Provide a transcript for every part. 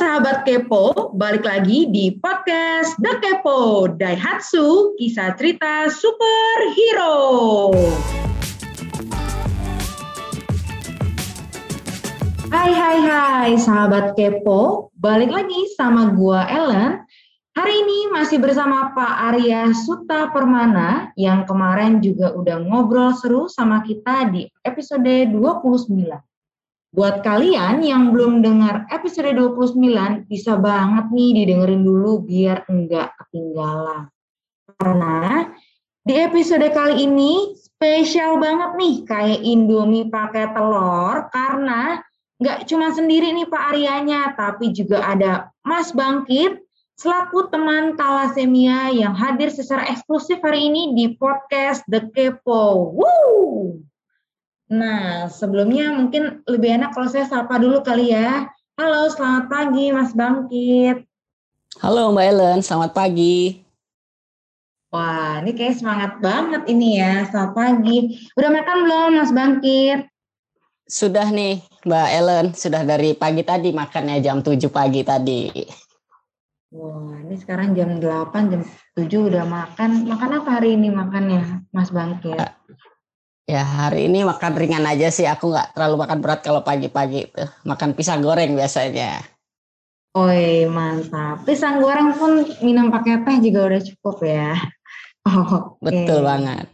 sahabat Kepo, balik lagi di podcast The Kepo Daihatsu, kisah cerita superhero. Hai hai hai sahabat Kepo, balik lagi sama gua Ellen. Hari ini masih bersama Pak Arya Suta Permana yang kemarin juga udah ngobrol seru sama kita di episode 29. Buat kalian yang belum dengar episode 29, bisa banget nih didengerin dulu biar enggak ketinggalan. Karena di episode kali ini spesial banget nih kayak Indomie pakai telur karena nggak cuma sendiri nih Pak Aryanya, tapi juga ada Mas Bangkit selaku teman talasemia yang hadir secara eksklusif hari ini di podcast The Kepo. Woo! Nah, sebelumnya mungkin lebih enak kalau saya sapa dulu kali ya. Halo, selamat pagi Mas Bangkit. Halo Mbak Ellen, selamat pagi. Wah, ini kayak semangat banget ini ya, selamat pagi. Udah makan belum Mas Bangkit? Sudah nih Mbak Ellen, sudah dari pagi tadi makannya jam 7 pagi tadi. Wah, ini sekarang jam 8, jam 7 udah makan. Makan apa hari ini makannya Mas Bangkit? Ya hari ini makan ringan aja sih. Aku nggak terlalu makan berat kalau pagi-pagi tuh. Makan pisang goreng biasanya. Oi mantap. Pisang goreng pun minum pakai teh juga udah cukup ya. Oh, okay. Betul banget.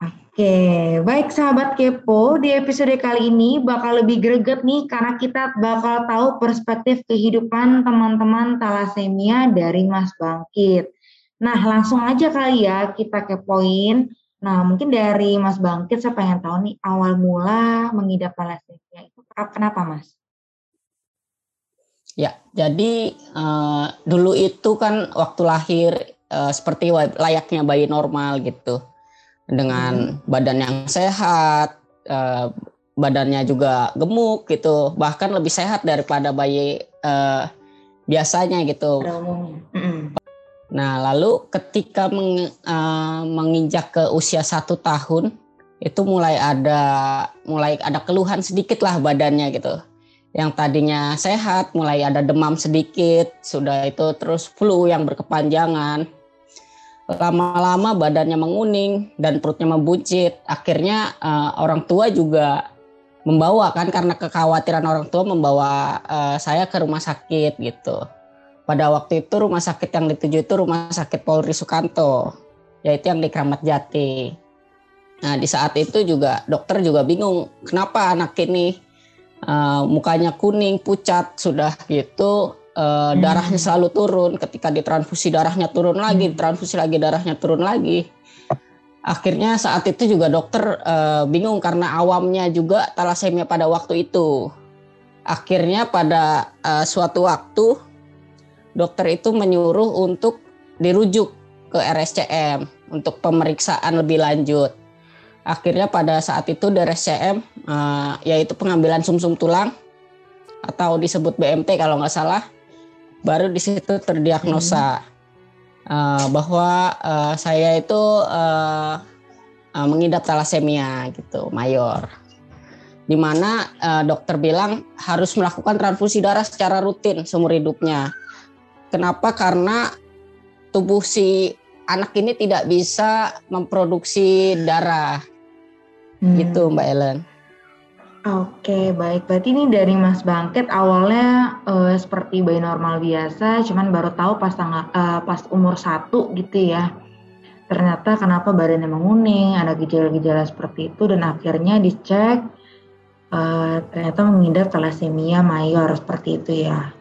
Oke, baik sahabat kepo, di episode kali ini bakal lebih greget nih karena kita bakal tahu perspektif kehidupan teman-teman talasemia dari Mas Bangkit. Nah, langsung aja kali ya kita kepoin Nah, mungkin dari Mas Bangkit saya pengen tahu nih awal mula mengidap thalassemia itu kenapa, Mas? Ya, jadi uh, dulu itu kan waktu lahir uh, seperti layaknya bayi normal gitu, dengan hmm. badan yang sehat, uh, badannya juga gemuk gitu, bahkan lebih sehat daripada bayi uh, biasanya gitu. Hmm. Nah, lalu ketika meng, uh, menginjak ke usia satu tahun, itu mulai ada mulai ada keluhan sedikit lah badannya gitu. Yang tadinya sehat, mulai ada demam sedikit, sudah itu terus flu yang berkepanjangan. Lama-lama badannya menguning dan perutnya membuncit. Akhirnya uh, orang tua juga membawa kan karena kekhawatiran orang tua membawa uh, saya ke rumah sakit gitu pada waktu itu rumah sakit yang dituju itu rumah sakit Polri Sukanto, yaitu yang di Kramat Jati. Nah di saat itu juga dokter juga bingung kenapa anak ini uh, mukanya kuning pucat sudah gitu uh, hmm. darahnya selalu turun ketika ditransfusi darahnya turun lagi hmm. transfusi lagi darahnya turun lagi. Akhirnya saat itu juga dokter uh, bingung karena awamnya juga talasemia pada waktu itu. Akhirnya pada uh, suatu waktu dokter itu menyuruh untuk dirujuk ke RSCM untuk pemeriksaan lebih lanjut. Akhirnya pada saat itu di RSCM eh, yaitu pengambilan sumsum -sum tulang atau disebut BMT kalau nggak salah, baru di situ terdiagnosa hmm. bahwa uh, saya itu mengidap talasemia gitu, mayor. Di mana dokter bilang harus melakukan transfusi darah secara rutin seumur hidupnya Kenapa? Karena tubuh si anak ini tidak bisa memproduksi darah. Hmm. Gitu Mbak Ellen. Oke, baik. Berarti ini dari Mas Bangkit awalnya uh, seperti bayi normal biasa, cuman baru tahu pas tanggal uh, pas umur satu gitu ya. Ternyata kenapa badannya menguning, ada gejala-gejala seperti itu dan akhirnya dicek uh, ternyata mengidap thalassemia mayor seperti itu ya.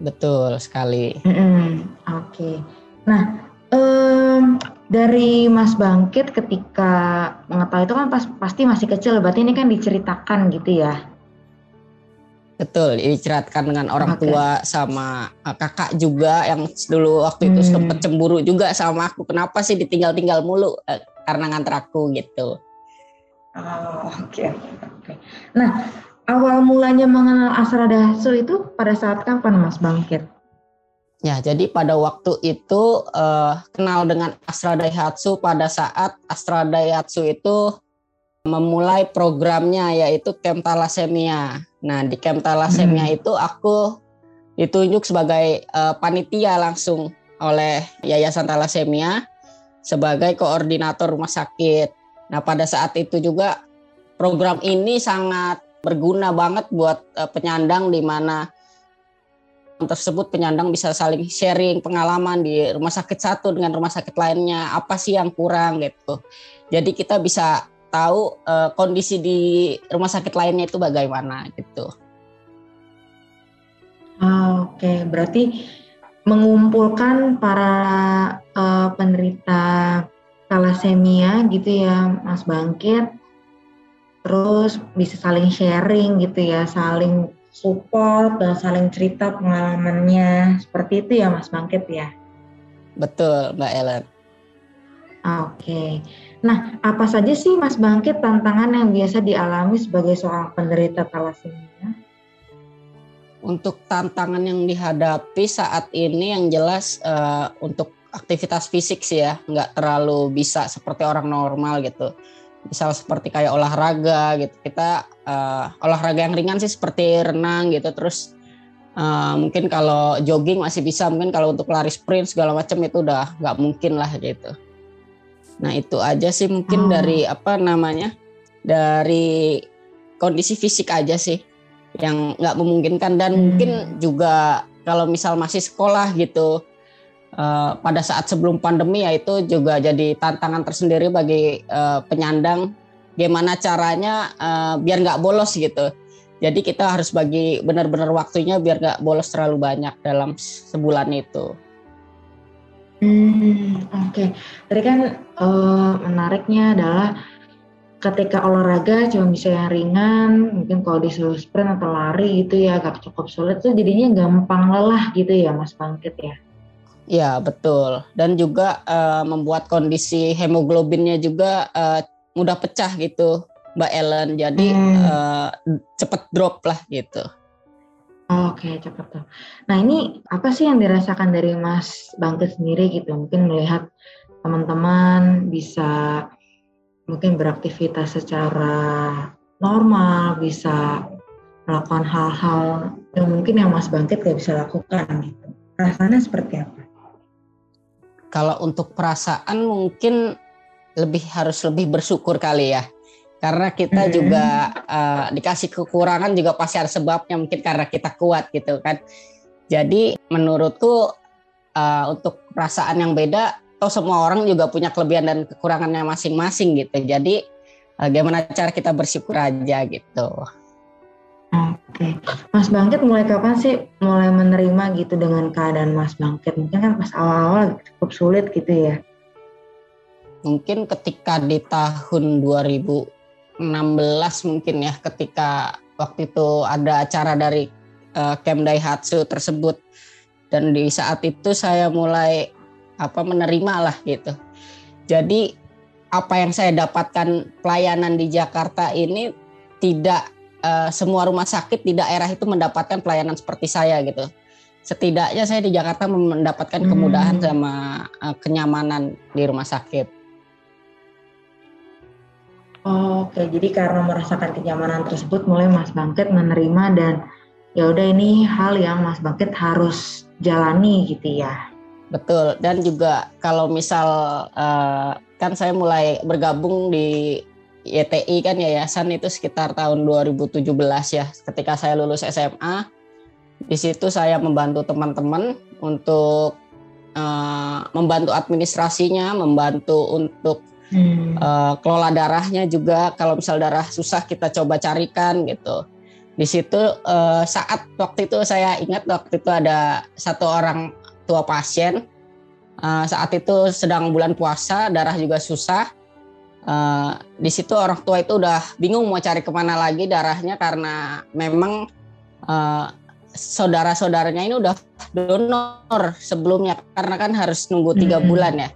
Betul sekali. Mm -hmm. Oke. Okay. Nah, um, dari Mas Bangkit ketika mengetahui itu kan pas, pasti masih kecil, berarti ini kan diceritakan gitu ya? Betul, diceritakan dengan orang okay. tua sama uh, kakak juga yang dulu waktu itu hmm. sempat cemburu juga sama aku. Kenapa sih ditinggal-tinggal mulu uh, karena nganter aku gitu. Oh, oke. Okay. Okay. Nah, awal mulanya mengenal Astra Daihatsu itu pada saat kapan Mas Bangkit? Ya, jadi pada waktu itu uh, kenal dengan Astra Daihatsu pada saat Astra Daihatsu itu memulai programnya yaitu Camp Thalassemia. Nah, di Camp Thalassemia hmm. itu aku ditunjuk sebagai uh, panitia langsung oleh Yayasan Talasemia sebagai koordinator rumah sakit. Nah, pada saat itu juga program ini sangat berguna banget buat uh, penyandang di mana tersebut penyandang bisa saling sharing pengalaman di rumah sakit satu dengan rumah sakit lainnya. Apa sih yang kurang gitu. Jadi kita bisa tahu uh, kondisi di rumah sakit lainnya itu bagaimana gitu. Oh, oke. Okay. berarti mengumpulkan para uh, penderita thalassemia gitu ya Mas Bangkit terus bisa saling sharing gitu ya saling support dan saling cerita pengalamannya seperti itu ya Mas Bangkit ya. Betul Mbak Ellen. Oke. Nah, apa saja sih Mas Bangkit tantangan yang biasa dialami sebagai seorang penderita thalassemia? Untuk tantangan yang dihadapi saat ini yang jelas uh, untuk aktivitas fisik sih ya, nggak terlalu bisa seperti orang normal gitu misal seperti kayak olahraga gitu kita uh, olahraga yang ringan sih seperti renang gitu terus uh, mungkin kalau jogging masih bisa mungkin kalau untuk lari sprint segala macam itu udah nggak mungkin lah gitu nah itu aja sih mungkin hmm. dari apa namanya dari kondisi fisik aja sih yang nggak memungkinkan dan hmm. mungkin juga kalau misal masih sekolah gitu uh, pada saat sebelum pandemi ya itu juga jadi tantangan tersendiri bagi uh, penyandang gimana caranya uh, biar nggak bolos gitu. Jadi kita harus bagi benar-benar waktunya biar nggak bolos terlalu banyak dalam sebulan itu. Hmm, oke. Okay. Tadi kan uh, menariknya adalah ketika olahraga cuma bisa yang ringan, mungkin kalau disuruh sprint atau lari gitu ya agak cukup sulit tuh jadinya gampang lelah gitu ya Mas Bangkit ya. Ya betul dan juga uh, membuat kondisi hemoglobinnya juga uh, mudah pecah gitu Mbak Ellen jadi hmm. uh, cepet drop lah gitu. Oke cepet tuh. Nah ini apa sih yang dirasakan dari Mas Bangke sendiri gitu mungkin melihat teman-teman bisa mungkin beraktivitas secara normal bisa melakukan hal-hal yang mungkin yang Mas Bangkit gak bisa lakukan gitu. Rasanya seperti apa? Kalau untuk perasaan mungkin lebih harus lebih bersyukur kali ya. Karena kita hmm. juga uh, dikasih kekurangan juga pasti ada sebabnya mungkin karena kita kuat gitu kan. Jadi menurutku uh, untuk perasaan yang beda atau semua orang juga punya kelebihan dan kekurangannya masing-masing gitu. Jadi uh, gimana cara kita bersyukur aja gitu Oke, Mas Bangkit mulai kapan sih mulai menerima gitu dengan keadaan Mas Bangkit? Mungkin kan pas awal-awal cukup sulit gitu ya. Mungkin ketika di tahun 2016 mungkin ya, ketika waktu itu ada acara dari uh, Camp Daihatsu tersebut dan di saat itu saya mulai apa menerima lah gitu. Jadi apa yang saya dapatkan pelayanan di Jakarta ini tidak uh, semua rumah sakit di daerah itu mendapatkan pelayanan seperti saya gitu. Setidaknya saya di Jakarta mendapatkan kemudahan hmm. sama uh, kenyamanan di rumah sakit. Oh, Oke, jadi karena merasakan kenyamanan tersebut, mulai Mas Bangkit menerima dan ya udah ini hal yang Mas Bangkit harus jalani gitu ya. Betul, dan juga kalau misal uh, kan saya mulai bergabung di YTI kan yayasan itu sekitar tahun 2017 ya ketika saya lulus SMA di situ saya membantu teman-teman untuk uh, membantu administrasinya membantu untuk hmm. uh, kelola darahnya juga. Kalau misal darah susah kita coba carikan gitu. Di situ uh, saat waktu itu saya ingat waktu itu ada satu orang tua pasien uh, saat itu sedang bulan puasa darah juga susah Uh, di situ orang tua itu udah bingung mau cari ke mana lagi darahnya karena memang uh, saudara-saudaranya ini udah donor sebelumnya karena kan harus nunggu tiga bulan ya.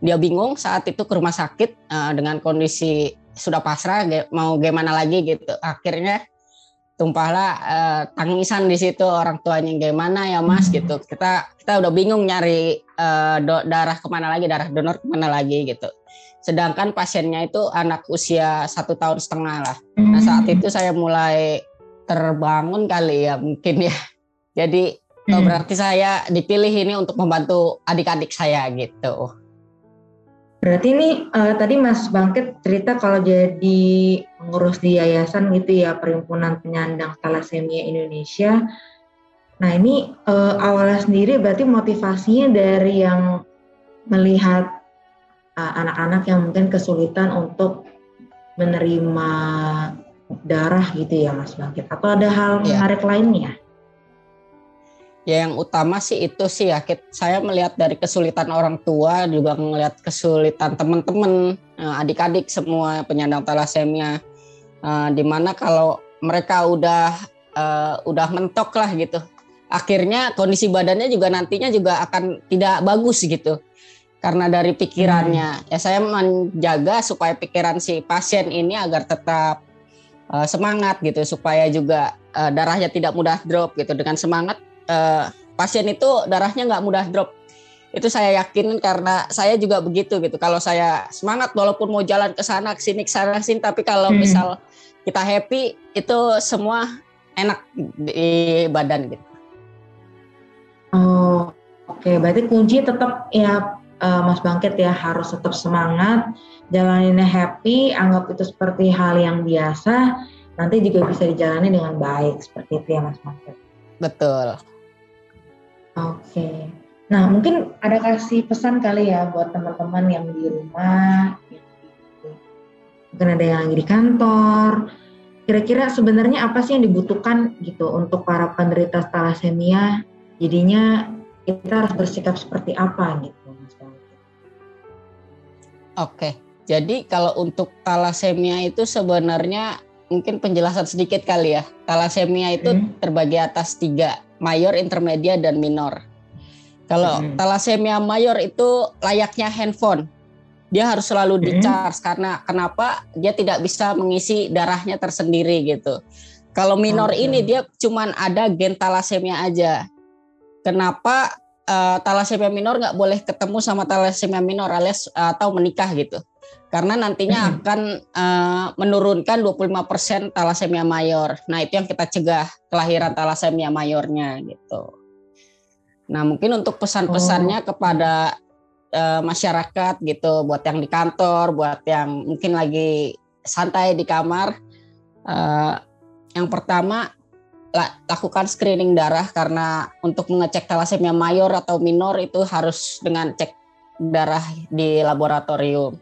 Dia bingung saat itu ke rumah sakit uh, dengan kondisi sudah pasrah mau gimana lagi gitu. Akhirnya tumpahlah uh, tangisan di situ orang tuanya gimana ya mas gitu. Kita kita udah bingung nyari uh, do, darah ke mana lagi darah donor ke mana lagi gitu sedangkan pasiennya itu anak usia satu tahun setengah lah. Nah saat hmm. itu saya mulai terbangun kali ya mungkin ya. Jadi hmm. berarti saya dipilih ini untuk membantu adik-adik saya gitu. Berarti ini uh, tadi Mas Bangkit cerita kalau jadi pengurus di yayasan gitu ya Perhimpunan Penyandang Thalassemia Indonesia. Nah ini uh, awalnya sendiri berarti motivasinya dari yang melihat anak-anak uh, yang mungkin kesulitan untuk menerima darah gitu ya Mas Bangkit atau ada hal ya. menarik lainnya? Ya yang utama sih itu sih ya saya melihat dari kesulitan orang tua juga melihat kesulitan teman-teman eh, adik-adik semua penyandang talasemia uh, di mana kalau mereka udah uh, udah mentok lah gitu akhirnya kondisi badannya juga nantinya juga akan tidak bagus gitu karena dari pikirannya hmm. ya saya menjaga supaya pikiran si pasien ini agar tetap uh, semangat gitu supaya juga uh, darahnya tidak mudah drop gitu dengan semangat uh, pasien itu darahnya nggak mudah drop. Itu saya yakin karena saya juga begitu gitu. Kalau saya semangat walaupun mau jalan ke sana ke sini ke sana sini tapi kalau hmm. misal kita happy itu semua enak di badan gitu. Oh, oke. Okay. Berarti kunci tetap ya uh, Mas Bangkit ya harus tetap semangat, jalaninnya happy, anggap itu seperti hal yang biasa, nanti juga bisa dijalani dengan baik seperti itu ya Mas Bangkit. Betul. Oke. Nah, mungkin ada kasih pesan kali ya buat teman-teman yang di rumah, mungkin ada yang lagi di kantor. Kira-kira sebenarnya apa sih yang dibutuhkan gitu untuk para penderita thalassemia? Jadinya kita harus bersikap seperti apa gitu, Oke. Jadi kalau untuk thalassemia itu sebenarnya mungkin penjelasan sedikit kali ya. Thalassemia itu hmm. terbagi atas tiga mayor, intermedia, dan minor. Kalau hmm. thalassemia mayor itu layaknya handphone. Dia harus selalu di charge hmm. karena kenapa? Dia tidak bisa mengisi darahnya tersendiri gitu. Kalau minor okay. ini dia cuman ada gen thalassemia aja. Kenapa uh, thalassemia minor nggak boleh ketemu sama thalassemia minor alias uh, atau menikah gitu? karena nantinya hmm. akan uh, menurunkan 25% talasemia mayor. Nah, itu yang kita cegah kelahiran talasemia mayornya gitu. Nah, mungkin untuk pesan-pesannya oh. kepada uh, masyarakat gitu buat yang di kantor, buat yang mungkin lagi santai di kamar uh, yang pertama lakukan screening darah karena untuk mengecek talasemia mayor atau minor itu harus dengan cek darah di laboratorium.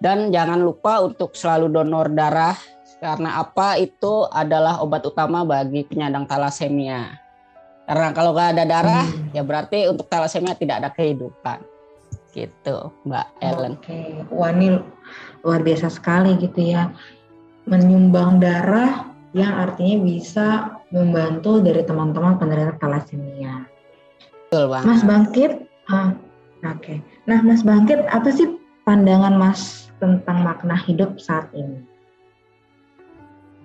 Dan jangan lupa untuk selalu donor darah karena apa itu adalah obat utama bagi penyandang talasemia. Karena kalau nggak ada darah hmm. ya berarti untuk talasemia tidak ada kehidupan. Gitu, Mbak Ellen. Oke, wah ini luar biasa sekali gitu ya. Menyumbang darah yang artinya bisa membantu dari teman-teman penderita talasemia. Betul banget. Mas Bangkit, ah, oke. Okay. Nah, Mas Bangkit, apa sih pandangan Mas tentang makna hidup saat ini?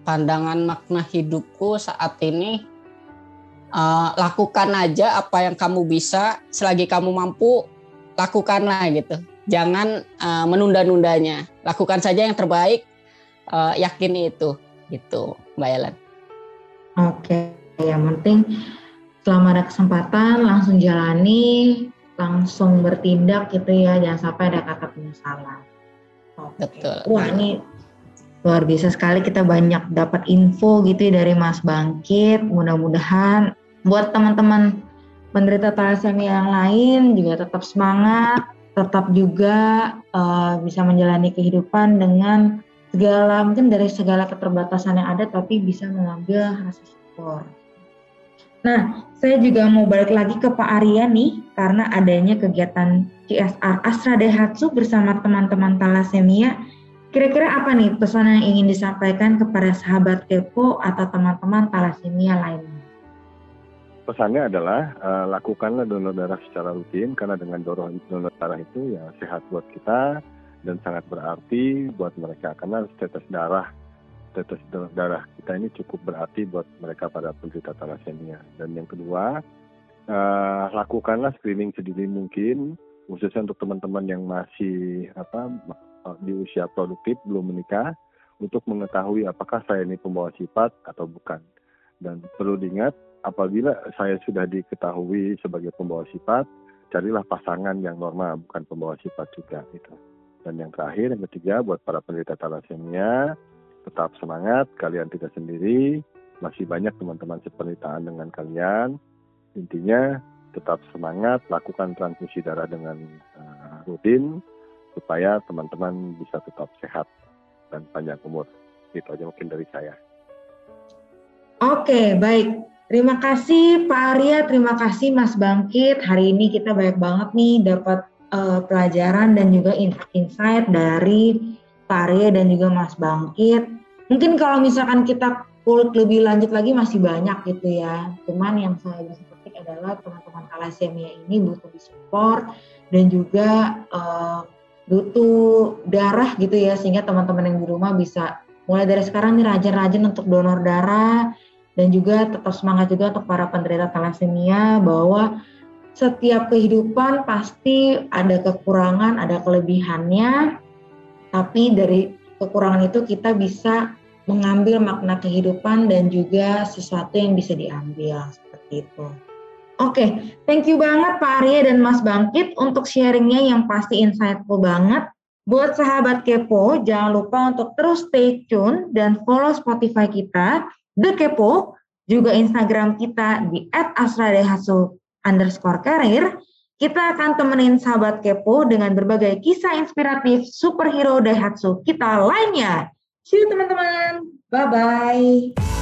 Pandangan makna hidupku saat ini uh, lakukan aja apa yang kamu bisa selagi kamu mampu lakukanlah gitu. Jangan uh, menunda-nundanya. Lakukan saja yang terbaik. Uh, yakini itu gitu, Mbak Ellen. Oke, yang penting selama ada kesempatan langsung jalani, langsung bertindak gitu ya, jangan sampai ada kata penyesalan. Betul. Wah ini luar biasa sekali kita banyak dapat info gitu ya dari Mas Bangkit. Mudah-mudahan buat teman-teman penderita thalassemia yang lain juga tetap semangat, tetap juga uh, bisa menjalani kehidupan dengan segala mungkin dari segala keterbatasan yang ada tapi bisa mengambil rasa syukur. Nah, saya juga mau balik lagi ke Pak Arya nih, karena adanya kegiatan CSR Astra Daihatsu bersama teman-teman thalassemia. Kira-kira apa nih pesan yang ingin disampaikan kepada sahabat Kepo atau teman-teman thalassemia lainnya? Pesannya adalah uh, lakukanlah donor darah secara rutin karena dengan donor darah itu ya sehat buat kita dan sangat berarti buat mereka karena tetes darah tetes darah kita ini cukup berarti buat mereka pada penderita thalassemia. Dan yang kedua, uh, lakukanlah screening sedini mungkin, khususnya untuk teman-teman yang masih apa di usia produktif belum menikah, untuk mengetahui apakah saya ini pembawa sifat atau bukan. Dan perlu diingat, apabila saya sudah diketahui sebagai pembawa sifat, carilah pasangan yang normal, bukan pembawa sifat juga gitu. Dan yang terakhir, yang ketiga, buat para penderita thalassemia, tetap semangat, kalian tidak sendiri, masih banyak teman-teman seperitaan dengan kalian. Intinya, tetap semangat, lakukan transfusi darah dengan uh, rutin, supaya teman-teman bisa tetap sehat dan panjang umur. Itu aja mungkin dari saya. Oke, baik. Terima kasih Pak Arya, terima kasih Mas Bangkit. Hari ini kita banyak banget nih dapat uh, pelajaran dan juga insight dari Arya dan juga Mas Bangkit. Mungkin kalau misalkan kita kulit lebih lanjut lagi masih banyak gitu ya. Cuman yang saya bisa petik adalah teman-teman thalassemia ini butuh disupport dan juga uh, butuh darah gitu ya sehingga teman-teman yang di rumah bisa mulai dari sekarang nih rajin-rajin untuk donor darah dan juga tetap semangat juga untuk para penderita thalassemia bahwa setiap kehidupan pasti ada kekurangan, ada kelebihannya, tapi dari kekurangan itu kita bisa mengambil makna kehidupan dan juga sesuatu yang bisa diambil seperti itu. Oke, okay, thank you banget Pak Arya dan Mas Bangkit untuk sharingnya yang pasti insightful banget. Buat sahabat Kepo, jangan lupa untuk terus stay tune dan follow Spotify kita The Kepo, juga Instagram kita di @asradehasu underscore karir. Kita akan temenin sahabat Kepo dengan berbagai kisah inspiratif superhero Daihatsu kita lainnya. See you teman-teman. Bye-bye.